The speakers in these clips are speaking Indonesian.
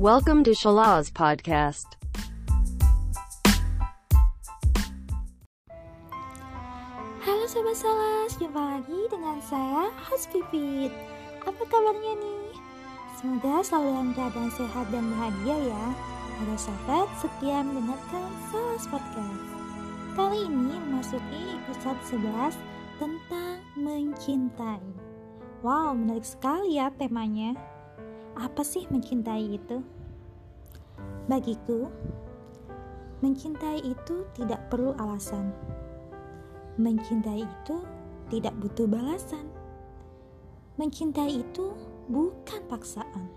Welcome to Shalaz Podcast. Halo Sobat Salas, jumpa lagi dengan saya, host Pipit. Apa kabarnya nih? Semoga selalu dalam keadaan sehat dan bahagia ya. Para sahabat setia mendengarkan Salas Podcast. Kali ini memasuki episode 11 tentang mencintai. Wow, menarik sekali ya temanya Apa sih mencintai itu? Bagiku, mencintai itu tidak perlu alasan Mencintai itu tidak butuh balasan. Mencintai itu bukan paksaan.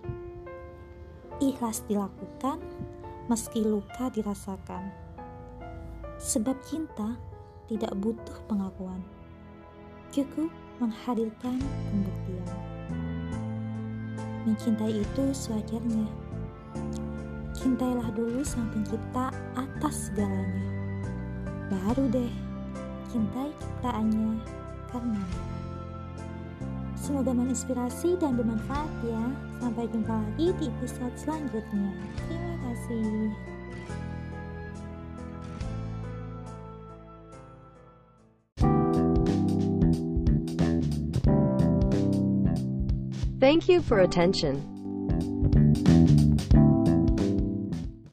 Ikhlas dilakukan meski luka dirasakan. Sebab cinta tidak butuh pengakuan. Cukup menghadirkan pembuktian. Mencintai itu sewajarnya. Cintailah dulu sang pencipta atas segalanya. Baru deh cintai ciptaannya karena Semoga menginspirasi dan bermanfaat ya. Sampai jumpa lagi di episode selanjutnya. Terima kasih. Thank you for attention.